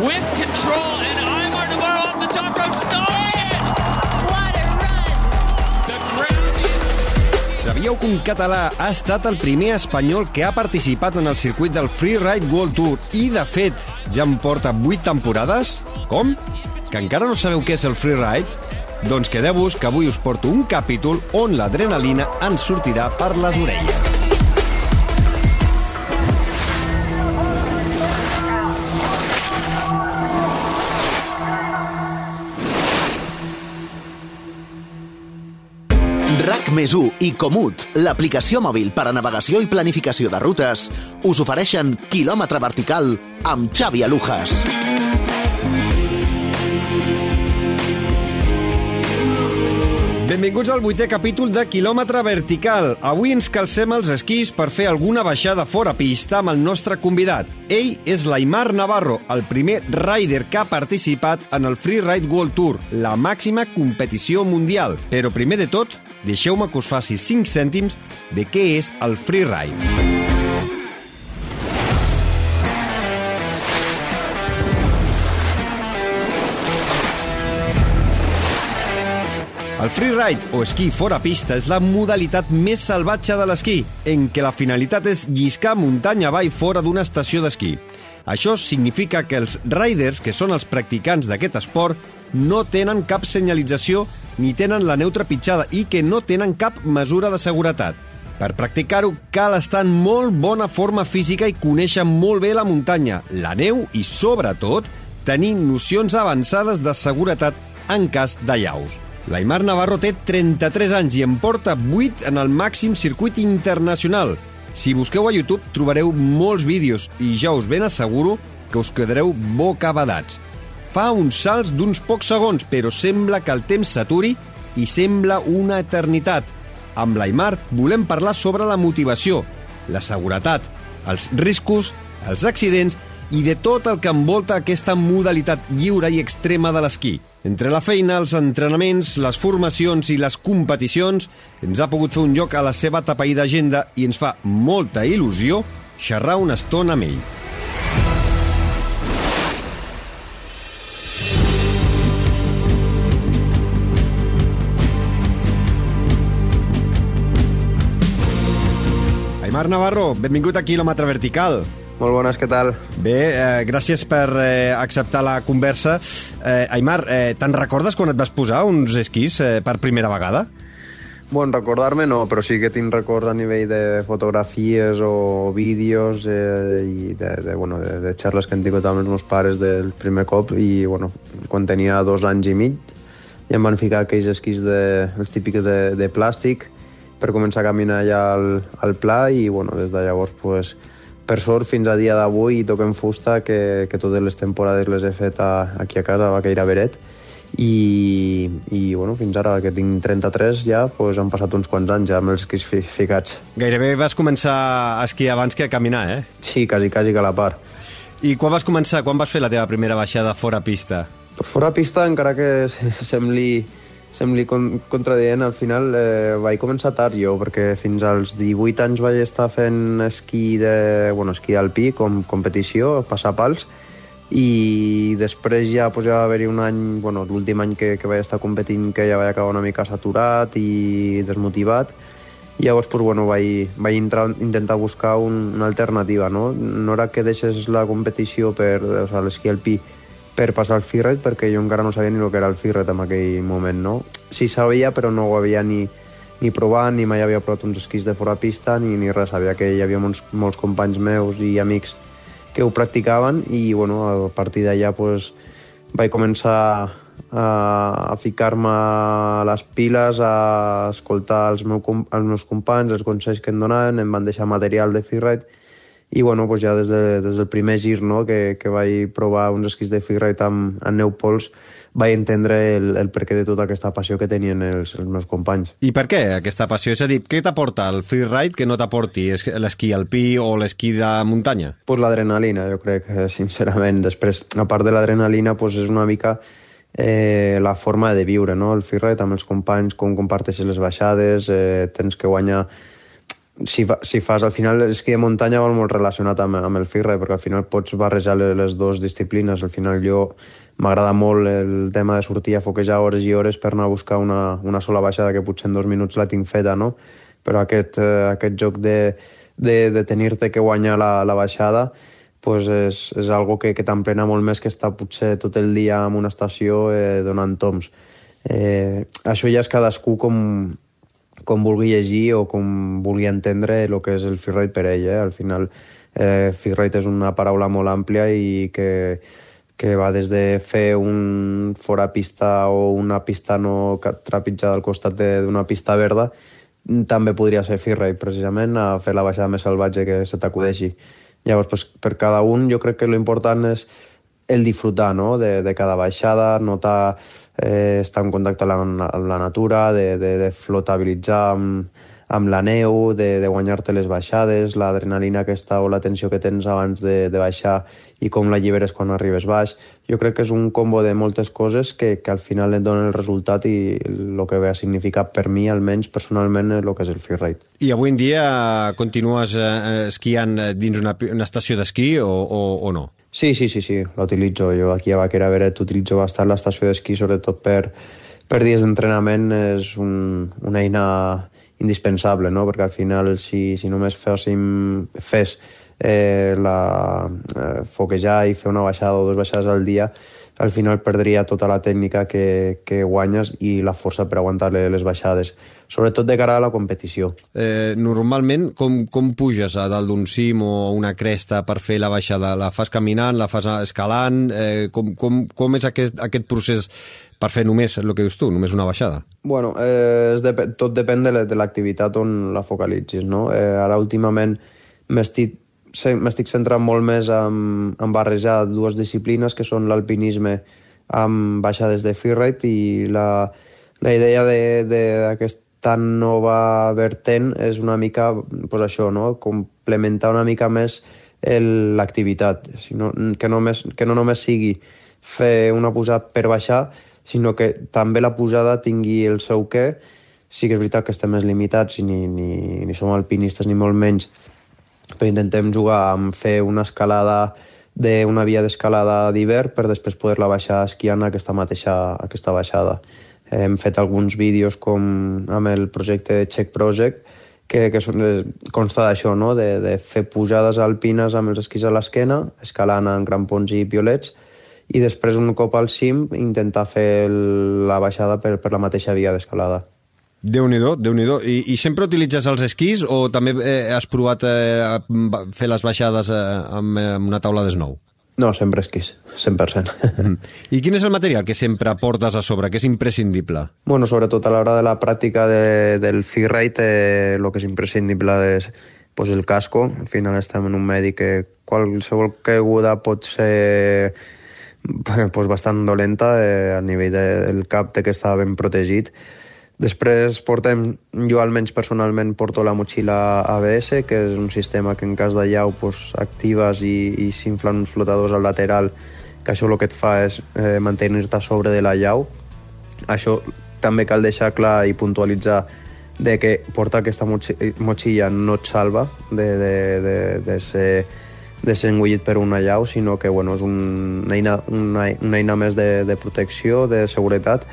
with control, and Imar Navarro off the top rope, stopping it! What a run! The ground is Sabíeu que un català ha estat el primer espanyol que ha participat en el circuit del Freeride World Tour i, de fet, ja en porta 8 temporades? Com? Que encara no sabeu què és el Freeride? Doncs quedeu-vos que avui us porto un capítol on l'adrenalina ens sortirà per les orelles. Més i Comut, l'aplicació mòbil per a navegació i planificació de rutes, us ofereixen quilòmetre vertical amb Xavi Alujas. Benvinguts al vuitè capítol de Quilòmetre Vertical. Avui ens calcem els esquís per fer alguna baixada fora pista amb el nostre convidat. Ell és l'Aimar Navarro, el primer rider que ha participat en el Freeride World Tour, la màxima competició mundial. Però primer de tot, deixeu-me que us faci 5 cèntims de què és el Freeride. El freeride o esquí fora pista és la modalitat més salvatge de l'esquí, en què la finalitat és lliscar muntanya avall fora d'una estació d'esquí. Això significa que els riders, que són els practicants d'aquest esport, no tenen cap senyalització ni tenen la neu trepitjada i que no tenen cap mesura de seguretat. Per practicar-ho cal estar en molt bona forma física i conèixer molt bé la muntanya, la neu i, sobretot, tenir nocions avançades de seguretat en cas d'allaus. L'Aimar Navarro té 33 anys i en porta 8 en el màxim circuit internacional. Si busqueu a YouTube trobareu molts vídeos i ja us ben asseguro que us quedareu bocabadats. Fa uns salts d'uns pocs segons, però sembla que el temps s'aturi i sembla una eternitat. Amb l'Aimar volem parlar sobre la motivació, la seguretat, els riscos, els accidents i de tot el que envolta aquesta modalitat lliure i extrema de l'esquí. Entre la feina, els entrenaments, les formacions i les competicions, ens ha pogut fer un lloc a la seva tapaïda d'agenda i ens fa molta il·lusió xerrar una estona amb ell. Aimar Navarro, benvingut a Quilòmetre Vertical. Molt bones, què tal? Bé, eh, gràcies per eh, acceptar la conversa. Eh, Aimar, eh, te'n recordes quan et vas posar uns esquís eh, per primera vegada? Bon, recordar-me no, però sí que tinc records a nivell de fotografies o vídeos eh, i de, de, bueno, de, de xerles que han tingut amb els meus pares del primer cop i bueno, quan tenia dos anys i mig i em van ficar aquells esquís de, els típics de, de plàstic per començar a caminar allà al, al pla i bueno, des de llavors pues, per sort fins a dia d'avui toquem fusta que, que totes les temporades les he fet a, aquí a casa a Vaqueira Beret i, i bueno, fins ara que tinc 33 ja pues, han passat uns quants anys ja amb els esquís fi, ficats Gairebé vas començar a esquiar abans que a caminar, eh? sí, quasi, quasi que a la part I quan vas començar, quan vas fer la teva primera baixada fora pista? per fora pista encara que sembli sembli con contradient, al final eh, vaig començar tard jo, perquè fins als 18 anys vaig estar fent esquí de, bueno, esquí alpí com competició, passar pals, i després ja, pues, ja va haver-hi un any, bueno, l'últim any que, que vaig estar competint que ja vaig acabar una mica saturat i desmotivat, i llavors pues, bueno, vaig, vaig entrar, intentar buscar un, una alternativa, no? No era que deixes la competició per o sigui, l'esquí alpí per passar al Firret, perquè jo encara no sabia ni el que era el Firret en aquell moment, no? Sí sabia, però no ho havia ni, ni provat, ni mai havia provat uns esquís de fora pista, ni, ni res. Sabia que hi havia molts, molts companys meus i amics que ho practicaven i, bueno, a partir d'allà pues, vaig començar a, a ficar-me a les piles, a escoltar els, meu, els meus companys, els consells que em donaven, em van deixar material de freeride i bueno, pues ja des, de, des del primer gir no, que, que vaig provar uns esquís de freeride amb, amb neu pols vaig entendre el, el perquè de tota aquesta passió que tenien els, els meus companys. I per què aquesta passió? És a dir, què t'aporta el freeride que no t'aporti es- l'esquí alpí o l'esquí de muntanya? pues l'adrenalina, jo crec, eh, sincerament. Després, a part de l'adrenalina, pues és una mica eh, la forma de viure, no? El freeride amb els companys, com comparteixes les baixades, eh, tens que guanyar si, fa, si fas, al final l'esquí de muntanya va molt relacionat amb, amb el freeride, perquè al final pots barrejar les, les dues disciplines. Al final jo m'agrada molt el tema de sortir a foquejar hores i hores per anar a buscar una, una sola baixada que potser en dos minuts la tinc feta, no? Però aquest, eh, aquest joc de, de, de tenir-te que guanyar la, la baixada pues és, és algo que, que t'emprena molt més que estar potser tot el dia en una estació eh, donant toms. Eh, això ja és cadascú com, com vulgui llegir o com vulgui entendre el que és el freeride per ell. Eh? Al final, eh, freeride és una paraula molt àmplia i que, que va des de fer un fora pista o una pista no trepitjada al costat d'una pista verda, també podria ser freeride, precisament, a fer la baixada més salvatge que se t'acudeixi. Llavors, pues, per cada un, jo crec que l'important és el disfrutar no? de, de cada baixada, notar eh, estar en contacte amb la, amb la natura, de, de, de flotabilitzar amb, amb la neu, de, de guanyar-te les baixades, l'adrenalina aquesta o la tensió que tens abans de, de baixar i com la lliberes quan arribes baix. Jo crec que és un combo de moltes coses que, que al final et donen el resultat i el que ve a significar per mi, almenys personalment, el que és el freeride. I avui en dia continues eh, esquiant dins una, una estació d'esquí o, o, o no? Sí, sí, sí, sí, la utilitzo. Jo aquí a Vaquera Beret utilitzo bastant l'estació d'esquí, sobretot per, per dies d'entrenament és un, una eina indispensable, no? perquè al final si, si només féssim, fes eh, la, eh, foquejar i fer una baixada o dues baixades al dia, al final perdria tota la tècnica que, que guanyes i la força per aguantar les baixades sobretot de cara a la competició. Eh, normalment, com, com puges a dalt d'un cim o una cresta per fer la baixada? La fas caminant, la fas escalant? Eh, com, com, com és aquest, aquest procés per fer només el que dius tu, només una baixada? Bueno, eh, és de, tot depèn de l'activitat on la focalitzis, no? Eh, ara últimament m'estic m'estic centrant molt més en, en barrejar dues disciplines que són l'alpinisme amb baixades de freeride i la, la idea d'aquest tan nova vertent és una mica, pues això, no? complementar una mica més l'activitat, sinó, que, només, que no només sigui fer una posada per baixar, sinó que també la posada tingui el seu què. Sí que és veritat que estem més limitats i ni, ni, ni som alpinistes ni molt menys, però intentem jugar amb fer una escalada d'una via d'escalada d'hivern per després poder-la baixar esquiant aquesta mateixa aquesta baixada. Hem fet alguns vídeos com amb el projecte de Check Project, que, que són, consta d'això, no? de, de fer pujades alpines amb els esquís a l'esquena, escalant en grampons i piolets, i després, un cop al cim, intentar fer la baixada per, per la mateixa via d'escalada. Déu nhi déu I, I sempre utilitzes els esquís o també eh, has provat eh, fer les baixades eh, amb, amb una taula d'esnou? No, sempre esquís, 100%. Mm. I quin és el material que sempre portes a sobre, que és imprescindible? Bueno, sobretot a l'hora de la pràctica de, del freeride, eh, el que és imprescindible és pues, el casco. Al final estem en un medi que qualsevol caiguda pot ser pues, bastant dolenta eh, a nivell del cap de que està ben protegit Després portem, jo almenys personalment porto la motxilla ABS, que és un sistema que en cas de llau pues, actives i, i s'inflen uns flotadors al lateral, que això el que et fa és eh, mantenir-te sobre de la llau. Això també cal deixar clar i puntualitzar de que portar aquesta motxilla no et salva de, de, de, de ser de ser engullit per una llau, sinó que bueno, és una eina, una, una eina més de, de protecció, de seguretat,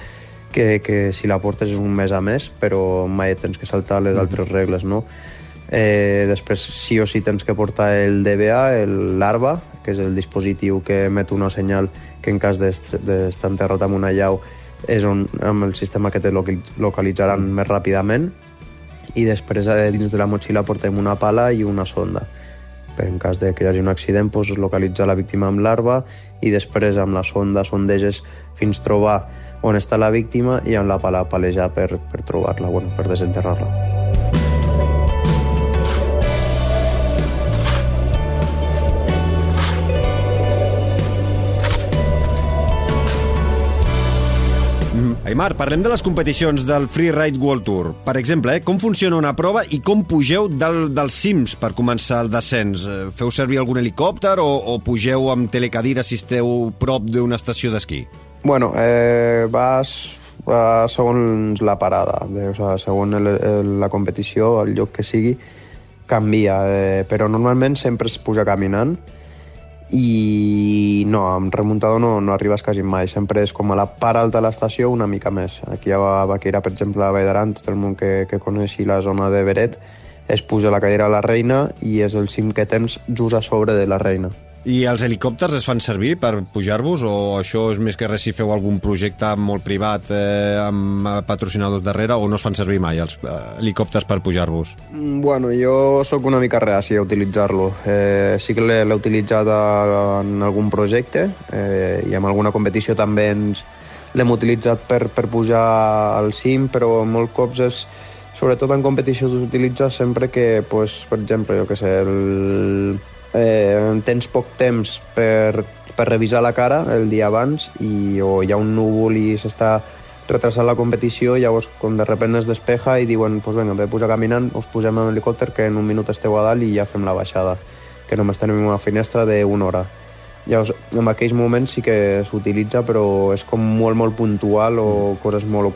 que, que si la portes és un mes a més, però mai tens que saltar les mm. altres regles, no? Eh, després sí o sí tens que portar el DBA, l'ARBA, que és el dispositiu que emet una senyal que en cas d'estar enterrat amb una llau és on, amb el sistema que te localitzaran mm. més ràpidament i després eh, dins de la motxilla portem una pala i una sonda per en cas de que hi hagi un accident doncs, localitzar la víctima amb l'arba i després amb la sonda sondeges fins trobar on està la víctima i amb la pala palejar per, per trobar-la, bueno, per desenterrar-la. Mm, Aymar, parlem de les competicions del Freeride World Tour. Per exemple, eh, com funciona una prova i com pugeu del, dels cims per començar el descens? Eh, feu servir algun helicòpter o, o pugeu amb telecadira si esteu prop d'una estació d'esquí? Bueno, eh, vas, va segons la parada, de, o sea, segons el, el, la competició, el lloc que sigui, canvia, eh, però normalment sempre es puja caminant i no, amb remuntador no, no arribes quasi mai, sempre és com a la part alta de l'estació una mica més. Aquí a Baquera, per exemple, a Vall d'Aran, tot el món que, que coneixi la zona de Beret, es puja la cadira a la reina i és el cim que tens just a sobre de la reina. I els helicòpters es fan servir per pujar-vos o això és més que res si feu algun projecte molt privat eh, amb patrocinadors darrere o no es fan servir mai els eh, helicòpters per pujar-vos? Mm, Bueno, jo sóc una mica reaci a utilitzar-lo. Eh, sí que l'he utilitzat en algun projecte eh, i en alguna competició també ens l'hem utilitzat per, per pujar al cim, però molt cops és sobretot en competició s'utilitza sempre que, pues, per exemple, jo que sé, el, eh, tens poc temps per, per revisar la cara el dia abans i, o hi ha un núvol i s'està retrasant la competició, llavors com de repent es despeja i diuen, pues venga, en vez de pujar caminant, us posem en helicòpter que en un minut esteu a dalt i ja fem la baixada, que només tenim una finestra d'una hora. Llavors, en aquells moments sí que s'utilitza, però és com molt, molt puntual o coses molt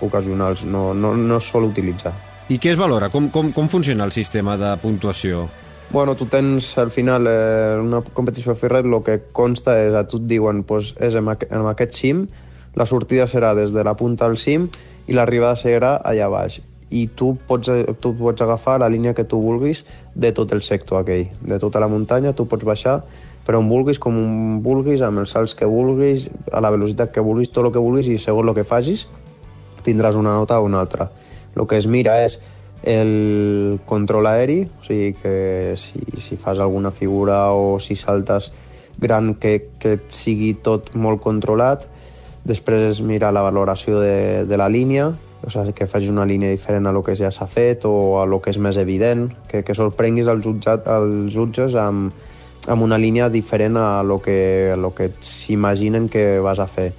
ocasionals, no, no, no es sol utilitzar. I què es valora? Com, com, com funciona el sistema de puntuació? Bueno, tu tens al final eh, una competició de freeride, el que consta és, a tu et diuen, pues, és en, aqu en aquest cim, la sortida serà des de la punta al cim i l'arribada serà allà baix. I tu pots, tu pots agafar la línia que tu vulguis de tot el sector aquell, de tota la muntanya, tu pots baixar per on vulguis, com on vulguis, amb els salts que vulguis, a la velocitat que vulguis, tot el que vulguis i segons el que facis tindràs una nota o una altra. El que es mira és el control aeri, o sigui que si, si fas alguna figura o si saltes gran que, que et sigui tot molt controlat. Després es mira la valoració de, de la línia, o sigui, que facis una línia diferent a lo que ja s'ha fet o a lo que és més evident, que, que sorprenguis els, jutjat, els jutges amb, amb una línia diferent a lo que, a lo que s'imaginen que vas a fer.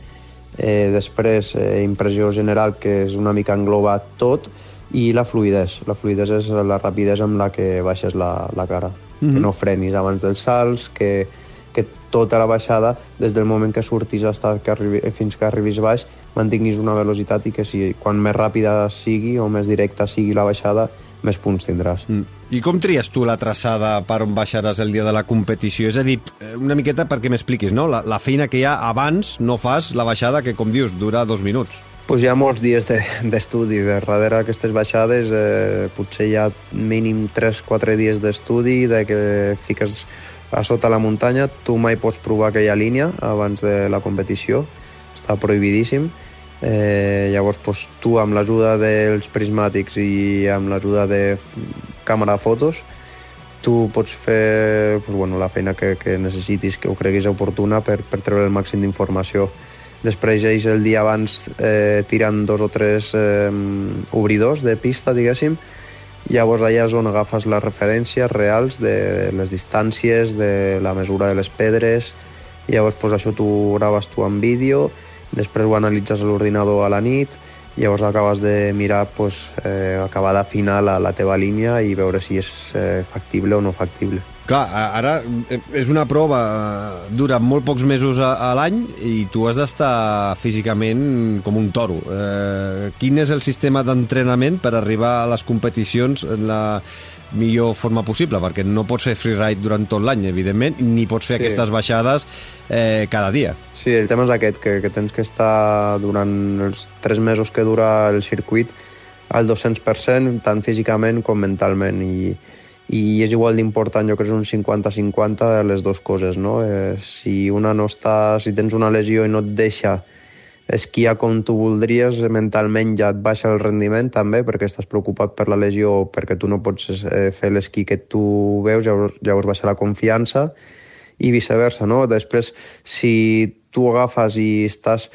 Eh, després, eh, impressió general, que és una mica engloba tot, i la fluidesa. La fluidesa és la rapidesa amb la que baixes la, la cara. Mm -hmm. Que no frenis abans dels salts, que, que tota la baixada, des del moment que surtis hasta que arribi, fins que arribis baix, mantinguis una velocitat i que si, quan més ràpida sigui o més directa sigui la baixada, més punts tindràs. Mm. I com tries tu la traçada per on baixaràs el dia de la competició? És a dir, eh, una miqueta perquè m'expliquis, no? La, la feina que hi ha abans no fas la baixada que, com dius, dura dos minuts. Pues hi ha molts dies d'estudi. De, darrere aquestes baixades eh, potser hi ha mínim 3-4 dies d'estudi, de que fiques a sota la muntanya. Tu mai pots provar aquella línia abans de la competició. Està prohibidíssim. Eh, llavors, pues, tu, amb l'ajuda dels prismàtics i amb l'ajuda de càmera de fotos, tu pots fer pues, bueno, la feina que, que necessitis, que ho creguis oportuna per, per treure el màxim d'informació. Després ells el dia abans eh, tiren dos o tres eh, obridors de pista, diguéssim, llavors allà és on agafes les referències reals de les distàncies, de la mesura de les pedres, llavors pues, això tu graves tu en vídeo, després ho analitzes a l'ordinador a la nit, llavors acabes de mirar, pues, eh, acabar d'afinar la, la teva línia i veure si és eh, factible o no factible. Clar, ara eh, és una prova, eh, dura molt pocs mesos a, a l'any i tu has d'estar físicament com un toro. Eh, quin és el sistema d'entrenament per arribar a les competicions en la millor forma possible? Perquè no pots fer freeride durant tot l'any, evidentment, ni pots fer Sí. aquestes baixades eh, cada dia. Sí, el tema és aquest, que, que tens que estar durant els tres mesos que dura el circuit al 200%, tant físicament com mentalment, i, i és igual d'important, jo crec, un 50-50 de les dues coses, no? Eh, si una no està, si tens una lesió i no et deixa esquiar com tu voldries, eh, mentalment ja et baixa el rendiment també, perquè estàs preocupat per la lesió o perquè tu no pots eh, fer l'esquí que tu veus, llavors, llavors baixa la confiança, i viceversa, no? Després, si tu agafes i estàs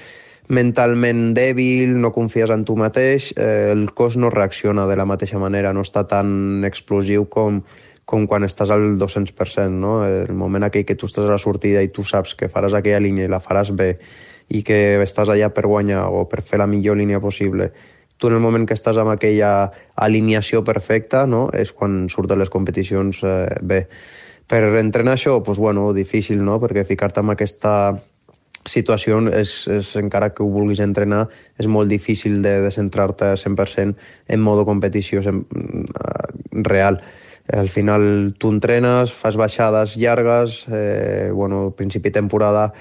mentalment dèbil, no confies en tu mateix, eh, el cos no reacciona de la mateixa manera, no està tan explosiu com, com quan estàs al 200%, no? El moment aquell que tu estàs a la sortida i tu saps que faràs aquella línia i la faràs bé i que estàs allà per guanyar o per fer la millor línia possible, tu en el moment que estàs amb aquella alineació perfecta, no? és quan surten les competicions eh, bé. Per entrenar això, doncs, bueno, difícil, no? perquè ficar-te en aquesta situació és, és, encara que ho vulguis entrenar, és molt difícil de, de centrar-te 100% en modo competició sem- eh, real. al final tu entrenes, fas baixades llargues, eh, bueno, principi de temporada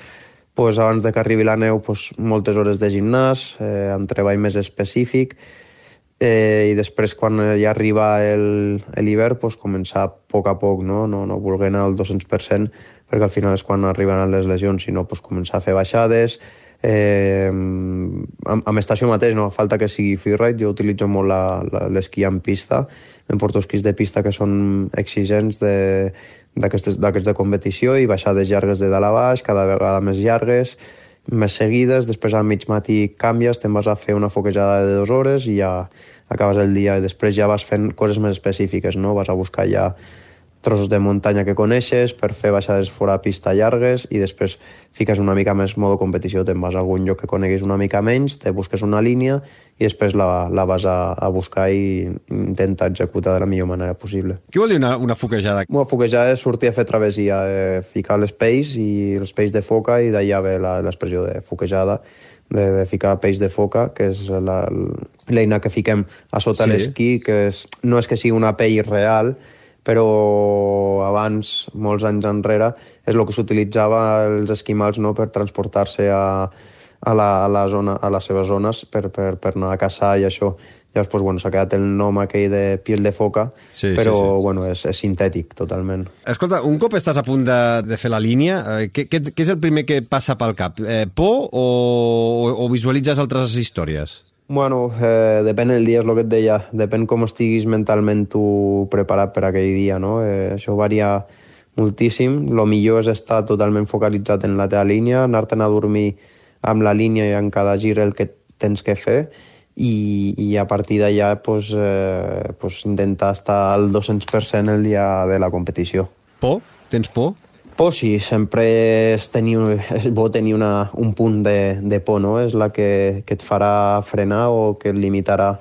pues, abans de que arribi la neu pues, moltes hores de gimnàs, eh, amb treball més específic, eh, i després quan ja arriba l'hivern pues, començar a poc a poc, no, no, no voler anar al 200%, perquè al final és quan arriben les lesions, sinó pues, començar a fer baixades, eh, amb, amb estació mateix, no falta que sigui freeride, jo utilitzo molt l'esquí en pista, em porto esquís de pista que són exigents d'aquests de competició i baixades llargues de dalt a baix, cada vegada més llargues, més seguides, després al mig matí canvies, te'n vas a fer una foquejada de dues hores i ja acabes el dia. I després ja vas fent coses més específiques, no? Vas a buscar ja trossos de muntanya que coneixes per fer baixades fora pista llargues i després fiques una mica més modo competició, te'n vas a algun lloc que coneguis una mica menys, te busques una línia i després la, la vas a, a buscar i intentar executar de la millor manera possible. Què vol dir una, una foquejada? Una foquejada és sortir a fer travessia, eh, ficar l'espeix i l'espeix de foca i d'allà ve l'expressió de foquejada de, de ficar peix de foca, que és l'eina que fiquem a sota sí. l'esquí, que és, no és que sigui una pell real, però abans, molts anys enrere, és el que s'utilitzava els esquimals no, per transportar-se a, a, la, a, la zona, a les seves zones per, per, per anar a caçar i això. Llavors, pues, bueno, s'ha quedat el nom aquell de piel de foca, sí, però sí, sí. Bueno, és, és sintètic, totalment. Escolta, un cop estàs a punt de, de fer la línia, eh, què, què, què és el primer que passa pel cap? Eh, por o, o, o visualitzes altres històries? Bueno, eh, depèn del dia, és el que et deia. Depèn com estiguis mentalment tu preparat per aquell dia, no? Eh, això varia moltíssim. Lo millor és estar totalment focalitzat en la teva línia, anar-te'n a dormir amb la línia i en cada gir el que tens que fer i, i a partir d'allà pues, eh, pues intentar estar al 200% el dia de la competició. Por? Tens por? Por sí, sempre és, tenir, és bo tenir una, un punt de, de por, no? És la que, que et farà frenar o que et limitarà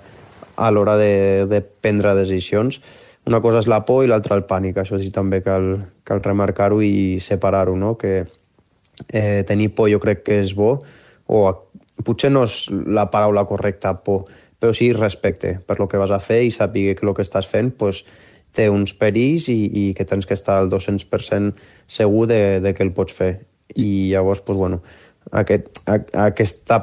a l'hora de, de prendre decisions. Una cosa és la por i l'altra el pànic. Això sí també cal, cal remarcar-ho i separar-ho, no? Que eh, tenir por jo crec que és bo, o potser no és la paraula correcta, por, però sí respecte per lo que vas a fer i sàpiga que el que estàs fent pues, té uns perills i, i que tens que estar al 200% segur de, de que el pots fer. I llavors, pues, bueno, aquest, a, aquesta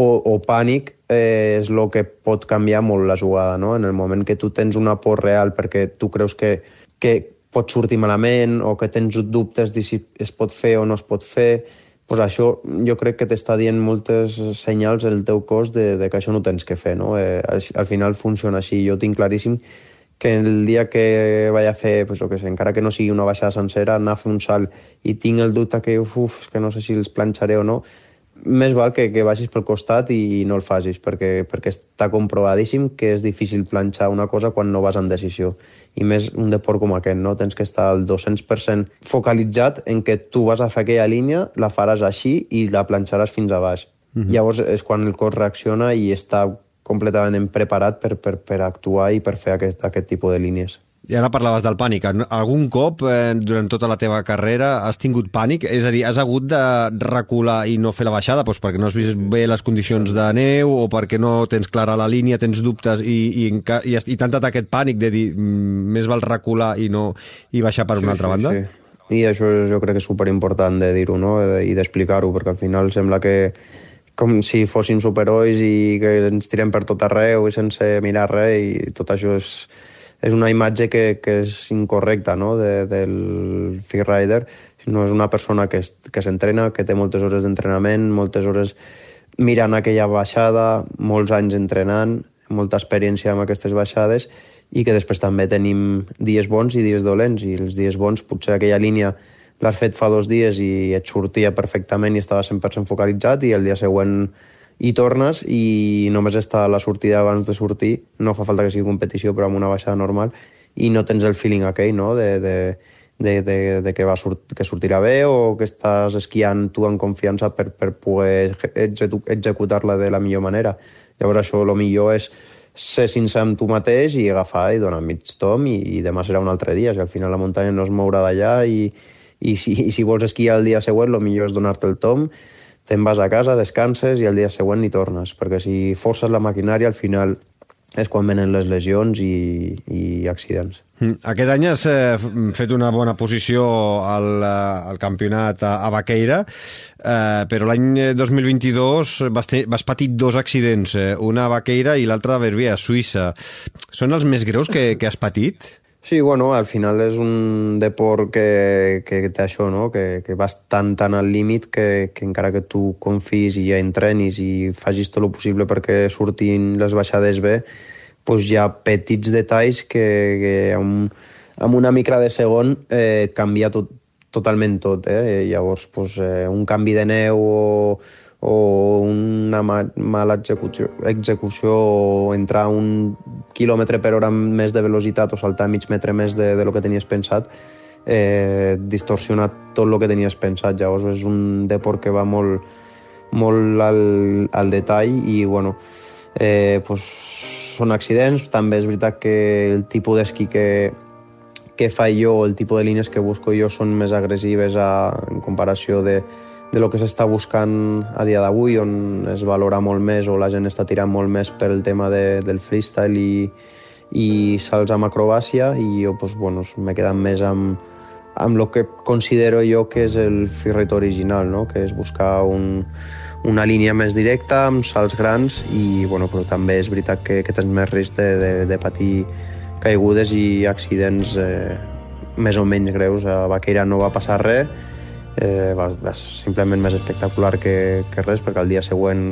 por o pànic eh, és el que pot canviar molt la jugada, no? En el moment que tu tens una por real perquè tu creus que, que pot sortir malament o que tens dubtes de si es pot fer o no es pot fer, pues això jo crec que t'està dient moltes senyals el teu cos de, de que això no tens que fer, no? Eh, al, al final funciona així. Jo tinc claríssim que el dia que vaig a fer, pues, que sé, encara que no sigui una baixada sencera, anar a fer un salt i tinc el dubte que, uf, que no sé si els planxaré o no, més val que, que vagis pel costat i no el facis, perquè, perquè està comprovadíssim que és difícil planxar una cosa quan no vas en decisió. I més un deport com aquest, no? Tens que estar al 200% focalitzat en que tu vas a fer aquella línia, la faràs així i la planxaràs fins a baix. Mm -hmm. Llavors és quan el cos reacciona i està completament preparat per, per, per actuar i per fer aquest, aquest tipus de línies. I ara parlaves del pànic. Algun cop eh, durant tota la teva carrera has tingut pànic? És a dir, has hagut de recular i no fer la baixada doncs perquè no has vist bé les condicions de neu o perquè no tens clara la línia, tens dubtes i, i, i, i t'ha entrat aquest pànic de dir mm, més val recular i no i baixar per una sí, altra sí, banda? Sí. I això jo crec que és superimportant de dir-ho no? i d'explicar-ho, perquè al final sembla que com si fossin superherois i que ens tirem per tot arreu i sense mirar res i tot això és, és una imatge que, que és incorrecta no? de, del freerider. No és una persona que, que s'entrena, que té moltes hores d'entrenament, moltes hores mirant aquella baixada, molts anys entrenant, molta experiència amb aquestes baixades i que després també tenim dies bons i dies dolents i els dies bons potser aquella línia l'has fet fa dos dies i et sortia perfectament i estava 100% focalitzat i el dia següent hi tornes i només està la sortida abans de sortir, no fa falta que sigui competició, però amb una baixada normal, i no tens el feeling aquell, no?, de, de, de, de, de que, va sort, que sortirà bé o que estàs esquiant tu en confiança per, per poder executar-la de la millor manera. Llavors això, el millor és ser sincer amb tu mateix i agafar i donar mig tom i, i demà serà un altre dia. Si al final la muntanya no es mourà d'allà i, i si, i si vols esquiar el dia següent, el millor és donar-te el tom, te'n vas a casa, descanses i el dia següent hi tornes, perquè si forces la maquinària al final és quan venen les lesions i, i accidents. Mm. Aquest any has eh, fet una bona posició al, eh, al campionat a, a Baqueira, eh, però l'any 2022 vas, ter, vas patir dos accidents, eh, una a Baqueira i l'altra a Verbier, a Suïssa. Són els més greus que, que has patit? Sí, bueno, al final és un deport que, que té això, no? que, que vas tan, tan al límit que, que encara que tu confis i entrenis i facis tot el possible perquè surtin les baixades bé, doncs hi ha petits detalls que, que amb, amb una micra de segon eh, et canvia tot, totalment tot. Eh? Llavors, doncs, eh, un canvi de neu o, o una ma mala execució, execució o entrar un quilòmetre per hora més de velocitat o saltar mig metre més de, de lo que tenies pensat, eh, distorsiona tot el que tenies pensat. Llavors és un deport que va molt, molt al, al detall i, bueno, eh, pues, són accidents. També és veritat que el tipus d'esquí que, que fa jo, el tipus de línies que busco jo són més agressives a, en comparació de, de lo que s'està buscant a dia d'avui, on es valora molt més o la gent està tirant molt més per el tema de, del freestyle i, i salts amb acrobàcia i jo pues, bueno, m'he quedat més amb, amb el que considero jo que és el freeride original, no? que és buscar un, una línia més directa, amb salts grans, i, bueno, però també és veritat que, que tens més risc de, de, de patir caigudes i accidents eh, més o menys greus. A Baqueira no va passar res, eh, va, va simplement més espectacular que, que res, perquè el dia següent,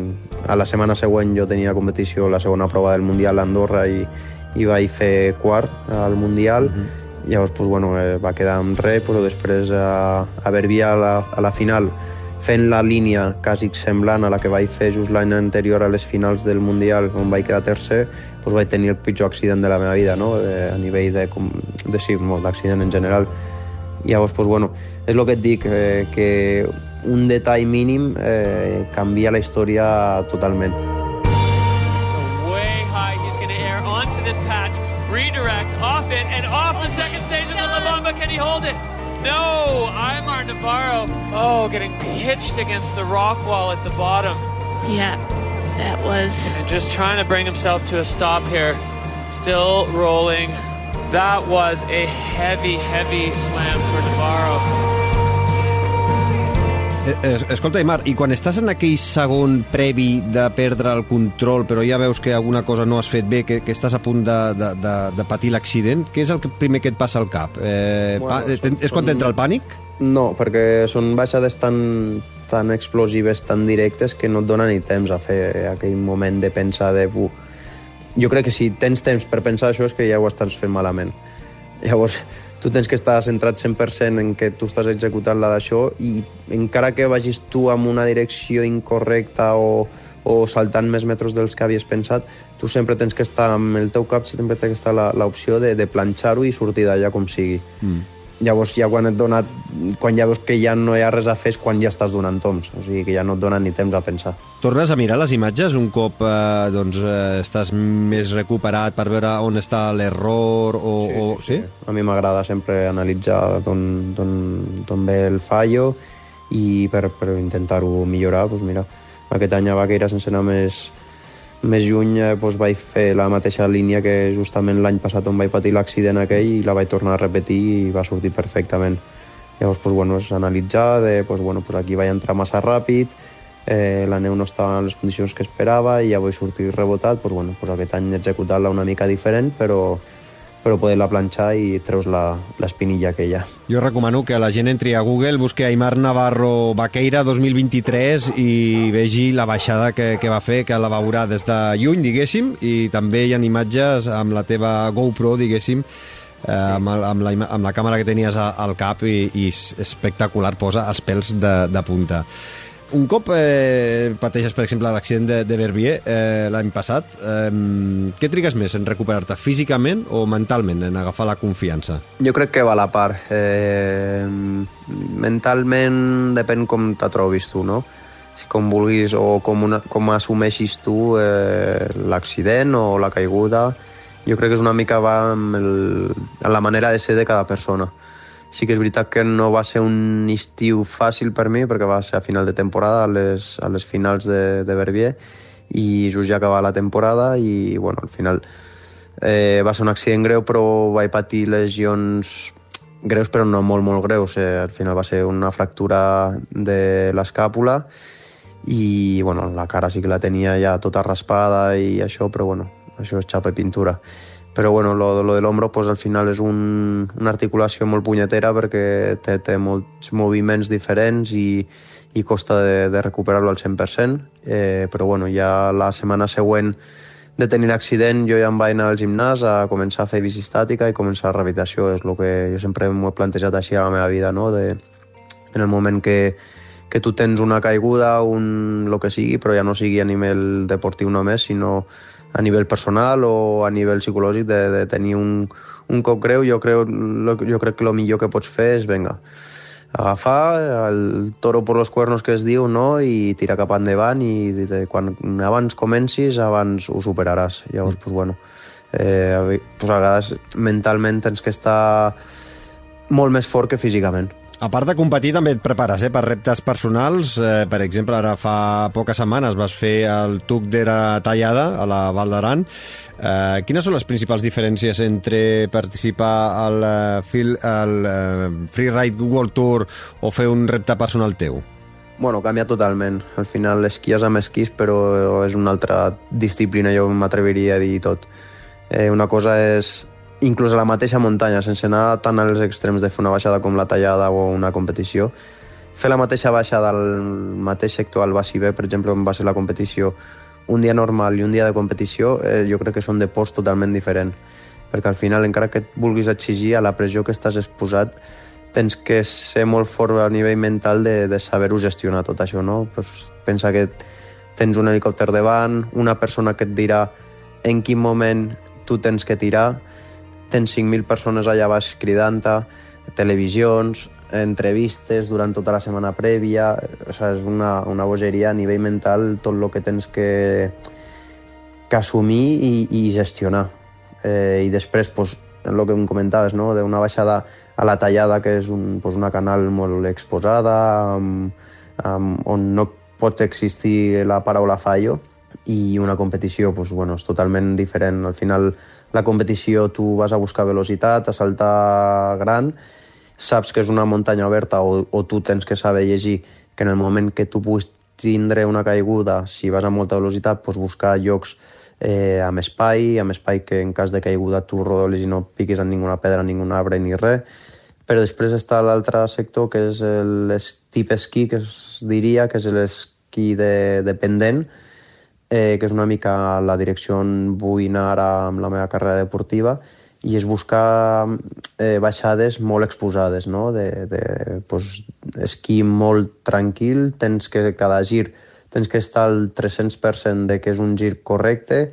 a la setmana següent jo tenia competició, la segona prova del Mundial a Andorra i, i vaig fer quart al Mundial, uh -huh. llavors pues, bueno, eh, va quedar amb res, però després a, a Verbia a la, a la final fent la línia quasi semblant a la que vaig fer just l'any anterior a les finals del Mundial, on vaig quedar tercer, doncs vaig tenir el pitjor accident de la meva vida, no? de, a nivell de, de sí, d'accident en general. I llavors, doncs, bueno, és el que et dic, eh, que un detall mínim eh, canvia la història totalment. Way high, he's going to air onto this patch, redirect, off it, and off the second stage of the La Bamba. Can he hold it? No, Aymar Navarro. Oh, getting pitched against the rock wall at the bottom. Yeah, that was. And just trying to bring himself to a stop here. Still rolling. That was a heavy, heavy slam for Navarro. Eh, escolta, Imar, i quan estàs en aquell segon previ de perdre el control, però ja veus que alguna cosa no has fet bé, que, que estàs a punt de, de, de, de patir l'accident, què és el que primer que et passa al cap? Eh, bueno, pa, són, és quan t'entra el pànic? No, perquè són baixades tan, tan explosives, tan directes, que no et dona ni temps a fer aquell moment de pensar de... Uh, jo crec que si tens temps per pensar això és que ja ho estàs fent malament. Llavors, tu tens que estar centrat 100% en que tu estàs executant la d'això i encara que vagis tu amb una direcció incorrecta o, o saltant més metres dels que havies pensat, tu sempre tens que estar amb el teu cap, sempre té que estar l'opció de, de planxar-ho i sortir d'allà com sigui. Mm. Llavors ja quan et dona, quan ja veus que ja no hi ha res a fer és quan ja estàs donant toms, o sigui que ja no et dona ni temps a pensar. Tornes a mirar les imatges un cop eh, doncs, eh, estàs més recuperat per veure on està l'error o... Sí, o... sí, sí? A mi m'agrada sempre analitzar d'on ve el fallo i per, per intentar-ho millorar, doncs mira, aquest any a Vaqueira sense anar més, més lluny eh, doncs vaig fer la mateixa línia que justament l'any passat on vaig patir l'accident aquell i la vaig tornar a repetir i va sortir perfectament. Llavors, doncs, bueno, és analitzar, de, doncs, bueno, doncs aquí vaig entrar massa ràpid, eh, la neu no estava en les condicions que esperava i ja vaig sortir rebotat, doncs, bueno, doncs aquest any he executat-la una mica diferent, però, però poder-la planxar i treus l'espinilla aquella. Jo recomano que la gent entri a Google, busqui Aymar Navarro Baqueira 2023 i vegi la baixada que, que va fer, que la veurà des de lluny, diguéssim, i també hi ha imatges amb la teva GoPro, diguéssim, eh, amb, amb, la, amb la càmera que tenies al cap i, i espectacular, posa els pèls de, de punta. Un cop eh, pateixes, per exemple, l'accident de, de Verbier eh, l'any passat, eh, què trigues més, en recuperar-te físicament o mentalment, en agafar la confiança? Jo crec que va a la part. Eh, mentalment depèn com te trobis tu, no? Si com vulguis o com, una, com assumeixis tu eh, l'accident o la caiguda, jo crec que és una mica va amb, el, la manera de ser de cada persona sí que és veritat que no va ser un estiu fàcil per mi perquè va ser a final de temporada, a les, a les finals de, de Verbier i just ja acabar la temporada i bueno, al final eh, va ser un accident greu però vaig patir lesions greus però no molt molt greus. Eh, al final va ser una fractura de l'escàpula i bueno, la cara sí que la tenia ja tota raspada i això però bueno, això és xapa i pintura però bueno, lo, lo de l'ombro pues, al final és un, una articulació molt punyetera perquè té, té molts moviments diferents i, i costa de, de recuperar-lo al 100%, eh, però bueno, ja la setmana següent de tenir l'accident jo ja em vaig anar al gimnàs a començar a fer bici estàtica i començar la rehabilitació, és el que jo sempre m'ho he plantejat així a la meva vida, no? de, en el moment que, que tu tens una caiguda, un, el que sigui, però ja no sigui a nivell deportiu només, sinó a nivell personal o a nivell psicològic de, de tenir un, un cop greu, jo, creu, jo crec que el millor que pots fer és, venga, agafar el toro per los cuernos que es diu no? i tirar cap endavant i de, quan abans comencis abans ho superaràs llavors, mm. pues, bueno, eh, pues a vegades mentalment tens que estar molt més fort que físicament a part de competir, també et prepares eh, per reptes personals. Eh, per exemple, ara fa poques setmanes vas fer el Tuc d'Era Tallada a la Val d'Aran. Eh, quines són les principals diferències entre participar al, uh, al uh, Freeride World Tour o fer un repte personal teu? Bueno, canvia totalment. Al final esquies amb esquís, però és una altra disciplina, jo m'atreviria a dir tot. Eh, una cosa és inclús a la mateixa muntanya, sense anar tant als extrems de fer una baixada com la tallada o una competició, fer la mateixa baixada al mateix sector al Bassi B, per exemple, on va ser la competició, un dia normal i un dia de competició, eh, jo crec que són de post totalment diferent. Perquè al final, encara que et vulguis exigir a la pressió que estàs exposat, tens que ser molt fort a nivell mental de, de saber-ho gestionar tot això, no? Pues pensa que tens un helicòpter davant, una persona que et dirà en quin moment tu tens que tirar, tens 5.000 persones allà baix cridant-te, televisions, entrevistes durant tota la setmana prèvia, o sigui, és una, una bogeria a nivell mental tot el que tens que, que assumir i, i gestionar. Eh, I després, pues, el que em comentaves, no? d'una baixada a la tallada, que és un, pues, una canal molt exposada, amb, amb, on no pot existir la paraula fallo, i una competició pues, bueno, és totalment diferent. Al final, la competició tu vas a buscar velocitat, a saltar gran, saps que és una muntanya oberta o, o tu tens que saber llegir que en el moment que tu puguis tindre una caiguda, si vas a molta velocitat, pues buscar llocs eh, amb espai, amb espai que en cas de caiguda tu rodolis i no piquis en ninguna pedra, ningun arbre ni res. Però després està l'altre sector, que és el tip esquí, que es diria, que és l'esquí de, dependent, eh, que és una mica la direcció on vull anar ara amb la meva carrera deportiva, i és buscar eh, baixades molt exposades, no? de, de pues, esquí molt tranquil, tens que cada gir tens que estar al 300% de que és un gir correcte,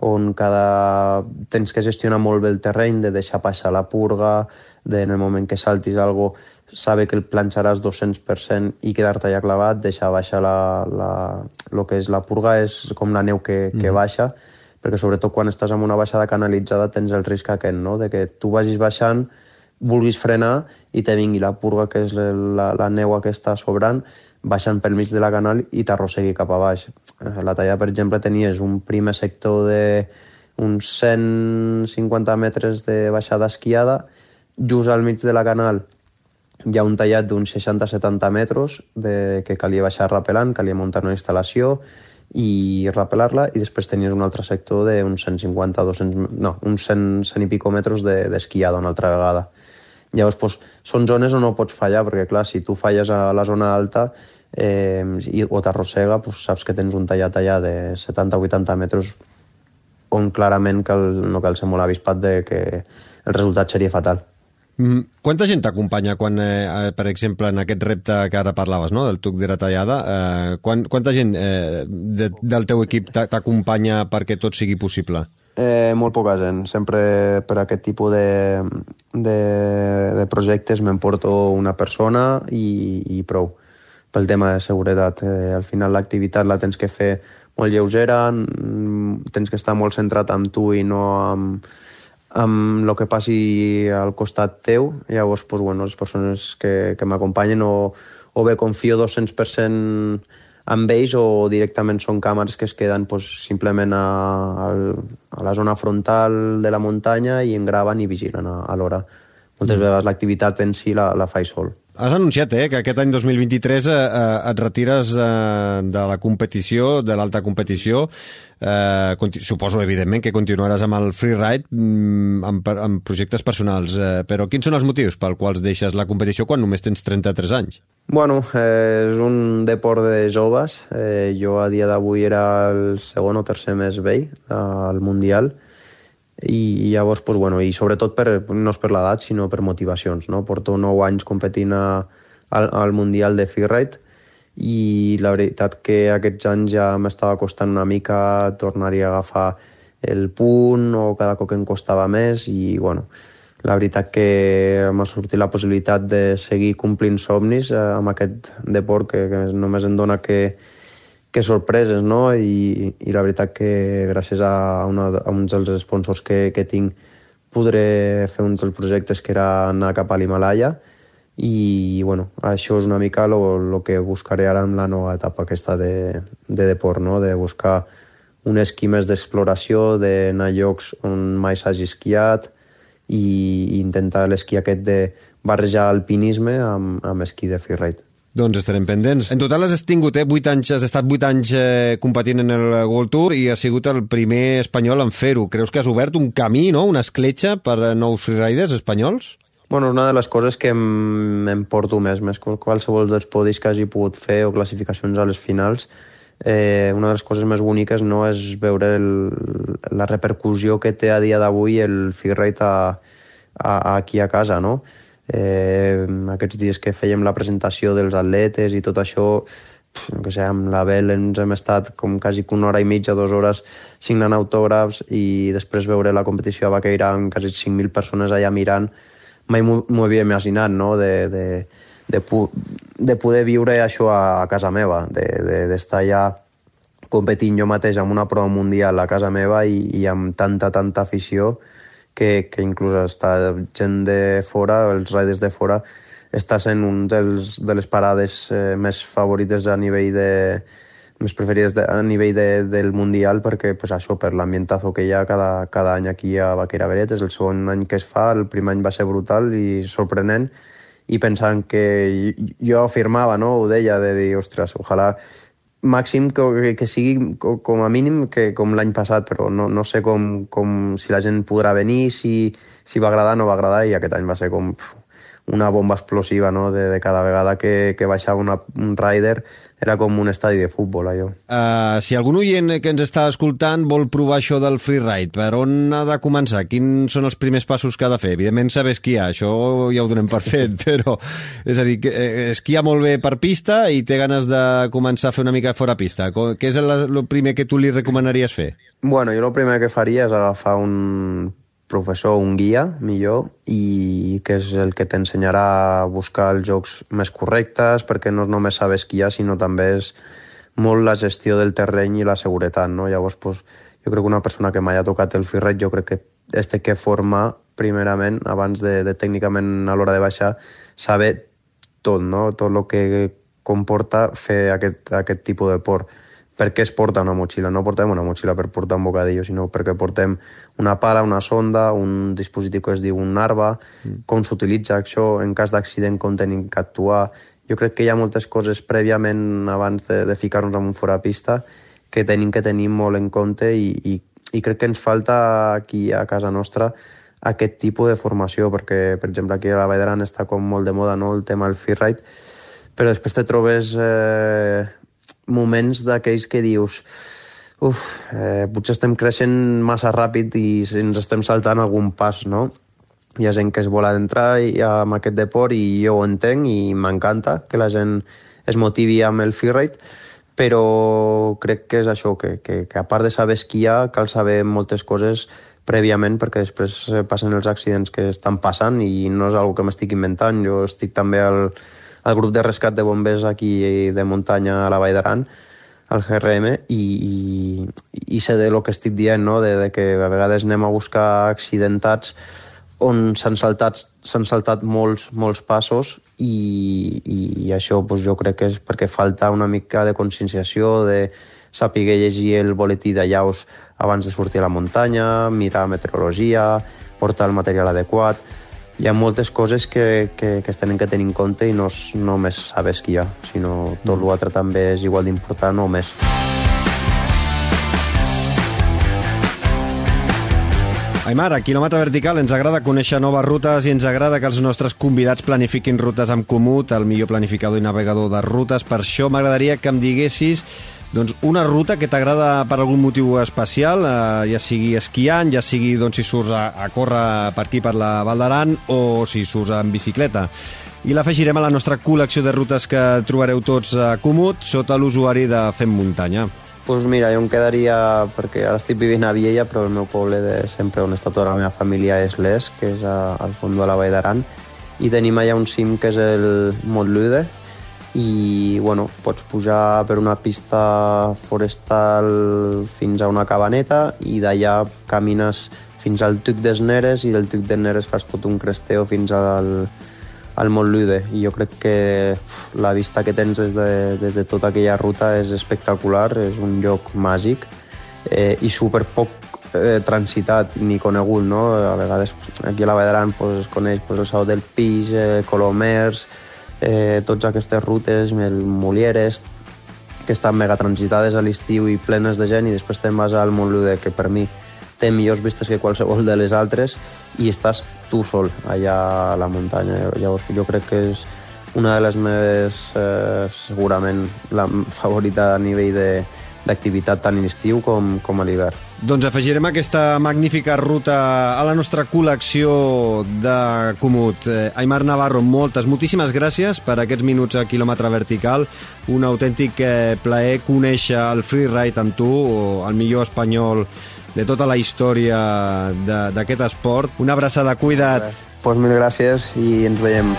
on cada... tens que gestionar molt bé el terreny, de deixar passar la purga, de en el moment que saltis algo saber que el planxaràs 200% i quedar-te allà clavat, deixar baixar la, la, el que és la purga, és com la neu que, que mm. baixa, perquè sobretot quan estàs en una baixada canalitzada tens el risc aquest, no? de que tu vagis baixant, vulguis frenar i te vingui la purga, que és la, la neu aquesta sobrant, baixant pel mig de la canal i t'arrossegui cap a baix. La talla, per exemple, tenies un primer sector de uns 150 metres de baixada esquiada, just al mig de la canal hi ha un tallat d'uns 60-70 metres de, que calia baixar rapelant, calia muntar una instal·lació i rapelar-la, i després tenies un altre sector d'uns 150, 200, no, uns 100, 100 i pico metres d'esquiada de, una altra vegada. Llavors, doncs, són zones on no pots fallar, perquè, clar, si tu falles a la zona alta eh, i, o t'arrossega, doncs saps que tens un tallat allà de 70-80 metres on clarament cal, no cal ser molt avispat de que el resultat seria fatal. Mm, quanta gent t'acompanya quan, eh, eh, per exemple, en aquest repte que ara parlaves, no?, del tuc de la tallada, eh, quan, quanta gent eh, de, del teu equip t'acompanya perquè tot sigui possible? Eh, molt poca gent. Sempre per aquest tipus de, de, de projectes m'emporto una persona i, i prou pel tema de seguretat. Eh, al final l'activitat la tens que fer molt lleugera, mm, tens que estar molt centrat amb tu i no amb, amb el que passi al costat teu, llavors, pues, bueno, les persones que, que m'acompanyen o, o bé confio 200% amb ells o directament són càmeres que es queden pues, simplement a, a, la zona frontal de la muntanya i en graven i vigilen a, a l'hora. Moltes mm. vegades l'activitat en si la, la faig sol. Has anunciat eh, que aquest any 2023 eh, eh, et retires eh, de la competició, de l'alta competició. Eh, suposo, evidentment, que continuaràs amb el freeride mm, amb, amb projectes personals. Eh, però quins són els motius pel quals deixes la competició quan només tens 33 anys? Bueno, eh, és un deport de joves. Eh, jo a dia d'avui era el segon o tercer més vell al Mundial i llavors, pues, bueno, i sobretot per, no és per l'edat, sinó per motivacions. No? Porto 9 anys competint a, al, al Mundial de Freeride i la veritat que aquests anys ja m'estava costant una mica tornar-hi a agafar el punt o cada cop em costava més i bueno, la veritat que m'ha sortit la possibilitat de seguir complint somnis eh, amb aquest deport que, que només em dona que, que sorpreses, no? I, i la veritat que gràcies a, una, a uns dels sponsors que, que tinc podré fer uns dels projectes que era anar cap a l'Himalaya i bueno, això és una mica el que buscaré ara en la nova etapa aquesta de, de deport, no? de buscar un esquí més d'exploració, d'anar a llocs on mai s'hagi esquiat i intentar l'esquí aquest de barrejar alpinisme amb, amb esquí de freeride. Doncs estarem pendents. En total has tingut, eh, 8 anys, has estat 8 anys eh, competint en el World Tour i has sigut el primer espanyol en fer-ho. Creus que has obert un camí, no?, una escletxa per nous freeriders espanyols? Bueno, és una de les coses que em, porto més, més que qualsevol dels podis que hagi pogut fer o classificacions a les finals. Eh, una de les coses més boniques no és veure el, la repercussió que té a dia d'avui el freeride a, a, a, aquí a casa, no? Aquests dies que fèiem la presentació dels atletes i tot això, que sé, amb la Bel ens hem estat com quasi una hora i mitja, dues hores signant autògrafs i després veure la competició a Baqueira amb quasi 5.000 persones allà mirant, mai m'ho havia imaginat, no?, de, de, de, de poder viure això a, a casa meva, d'estar de, de, allà competint jo mateix amb una prova mundial a casa meva i, i amb tanta, tanta afició, que, que inclús està gent de fora, els riders de fora, està sent un dels, de les parades eh, més favorites a nivell de més preferides de, a nivell de, del Mundial perquè pues, això, per l'ambientazo que hi ha cada, cada any aquí a Baquera Beret, és el segon any que es fa, el primer any va ser brutal i sorprenent i pensant que jo afirmava, no? ho deia, de dir, ostres, ojalà màxim que, que sigui com a mínim que com l'any passat, però no, no sé com, com si la gent podrà venir, si, si va agradar o no va agradar, i aquest any va ser com una bomba explosiva, no?, de, de cada vegada que, que baixava una, un rider era com un estadi de futbol, allò. Uh, si algun oient que ens està escoltant vol provar això del freeride, per on ha de començar? Quins són els primers passos que ha de fer? Evidentment saber esquiar, això ja ho donem per fet, però és a dir, eh, esquia molt bé per pista i té ganes de començar a fer una mica fora pista. Què és el, el primer que tu li recomanaries fer? Bueno, jo el primer que faria és agafar un professor, un guia, millor, i que és el que t'ensenyarà a buscar els jocs més correctes, perquè no és només saber esquiar, sinó també és molt la gestió del terreny i la seguretat, no? Llavors, pues, jo crec que una persona que mai ha tocat el freeride, jo crec que es té que formar primerament, abans de, de tècnicament a l'hora de baixar, saber tot, no? Tot el que comporta fer aquest, aquest tipus de port per què es porta una motxilla. No portem una motxilla per portar un bocadillo, sinó perquè portem una pala, una sonda, un dispositiu que es diu un narva, mm. com s'utilitza això en cas d'accident, com tenim que actuar. Jo crec que hi ha moltes coses prèviament abans de, de ficar-nos en un fora pista que tenim que tenir molt en compte i, i, i crec que ens falta aquí a casa nostra aquest tipus de formació, perquè, per exemple, aquí a la Vall d'Aran està com molt de moda no? el tema del freeride, però després te trobes eh, moments d'aquells que dius uf, eh, potser estem creixent massa ràpid i ens estem saltant algun pas, no? Hi ha gent que es vol adentrar amb aquest deport i jo ho entenc i m'encanta que la gent es motivi amb el freeride, però crec que és això, que, que, que a part de saber esquiar cal saber moltes coses prèviament perquè després passen els accidents que estan passant i no és una que m'estic inventant, jo estic també al, el grup de rescat de bombers aquí de muntanya a la Vall d'Aran, al GRM, i, i, i sé de lo que estic dient, no? de, de que a vegades anem a buscar accidentats on s'han saltat, saltat molts, molts passos i, i, això doncs, jo crec que és perquè falta una mica de conscienciació, de saber llegir el boletí de llaus abans de sortir a la muntanya, mirar meteorologia, portar el material adequat... Hi ha moltes coses que, que, que es tenen que tenir en compte i no és només saber esquiar, sinó tot l'altre també és igual d'important o més. Aimar, a quilòmetre vertical ens agrada conèixer noves rutes i ens agrada que els nostres convidats planifiquin rutes amb Comut, el millor planificador i navegador de rutes. Per això m'agradaria que em diguessis doncs, una ruta que t'agrada per algun motiu especial, eh, ja sigui esquiant, ja sigui doncs, si surts a, a córrer per aquí, per la Val d'Aran, o si surts en bicicleta. I l'afegirem a la nostra col·lecció de rutes que trobareu tots a Comut sota l'usuari de Fem Muntanya pues mira, jo em quedaria, perquè ara estic vivint a Viella, però el meu poble de sempre on està tota la meva família és l'Es, que és a, al fons de la Vall d'Aran, i tenim allà un cim que és el Montlude, i bueno, pots pujar per una pista forestal fins a una cabaneta i d'allà camines fins al Tuc des Neres i del Tuc des Neres fas tot un cresteo fins al, al Montlude i jo crec que la vista que tens des de, des de tota aquella ruta és espectacular, és un lloc màgic eh, i super poc eh, transitat ni conegut, no? A vegades aquí a la Vall pues, es coneix pues, el Sau del Pix, eh, Colomers, eh, totes aquestes rutes, el Molieres, que estan mega transitades a l'estiu i plenes de gent i després te'n vas al Montlude, que per mi té millors vistes que qualsevol de les altres i estàs tu sol allà a la muntanya. Llavors jo crec que és una de les meves, eh, segurament, la favorita a nivell d'activitat tant a l'estiu com, com a l'hivern. Doncs afegirem aquesta magnífica ruta a la nostra col·lecció de Comut. Eh, Aymar Navarro, moltes, moltíssimes gràcies per aquests minuts a quilòmetre vertical. Un autèntic eh, plaer conèixer el freeride amb tu, el millor espanyol de tota la història d'aquest esport. Una abraçada, cuida't. Doncs pues mil gràcies i ens veiem.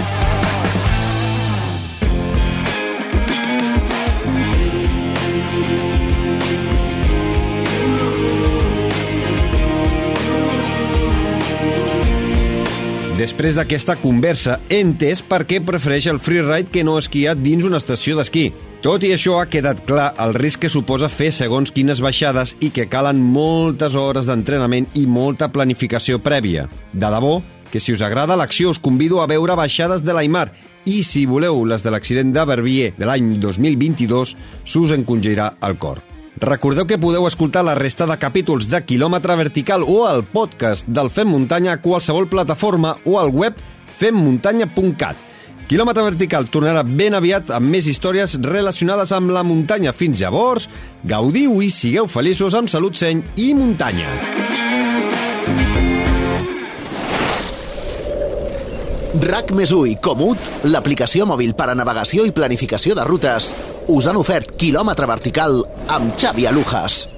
Després d'aquesta conversa, he entès per què prefereix el freeride que no esquiar dins una estació d'esquí. Tot i això, ha quedat clar el risc que suposa fer segons quines baixades i que calen moltes hores d'entrenament i molta planificació prèvia. De debò, que si us agrada l'acció us convido a veure baixades de l'Aimar i si voleu les de l'accident de Verbier de l'any 2022, s'us encongirà el cor. Recordeu que podeu escoltar la resta de capítols de Kilòmetre Vertical o el podcast del Fem Muntanya a qualsevol plataforma o al web femmuntanya.cat. Quilòmetre Vertical tornarà ben aviat amb més històries relacionades amb la muntanya. Fins llavors, gaudiu i sigueu feliços amb salut, seny i muntanya. RAC més i Comut, l'aplicació mòbil per a navegació i planificació de rutes, us han ofert quilòmetre vertical amb Xavi Alujas.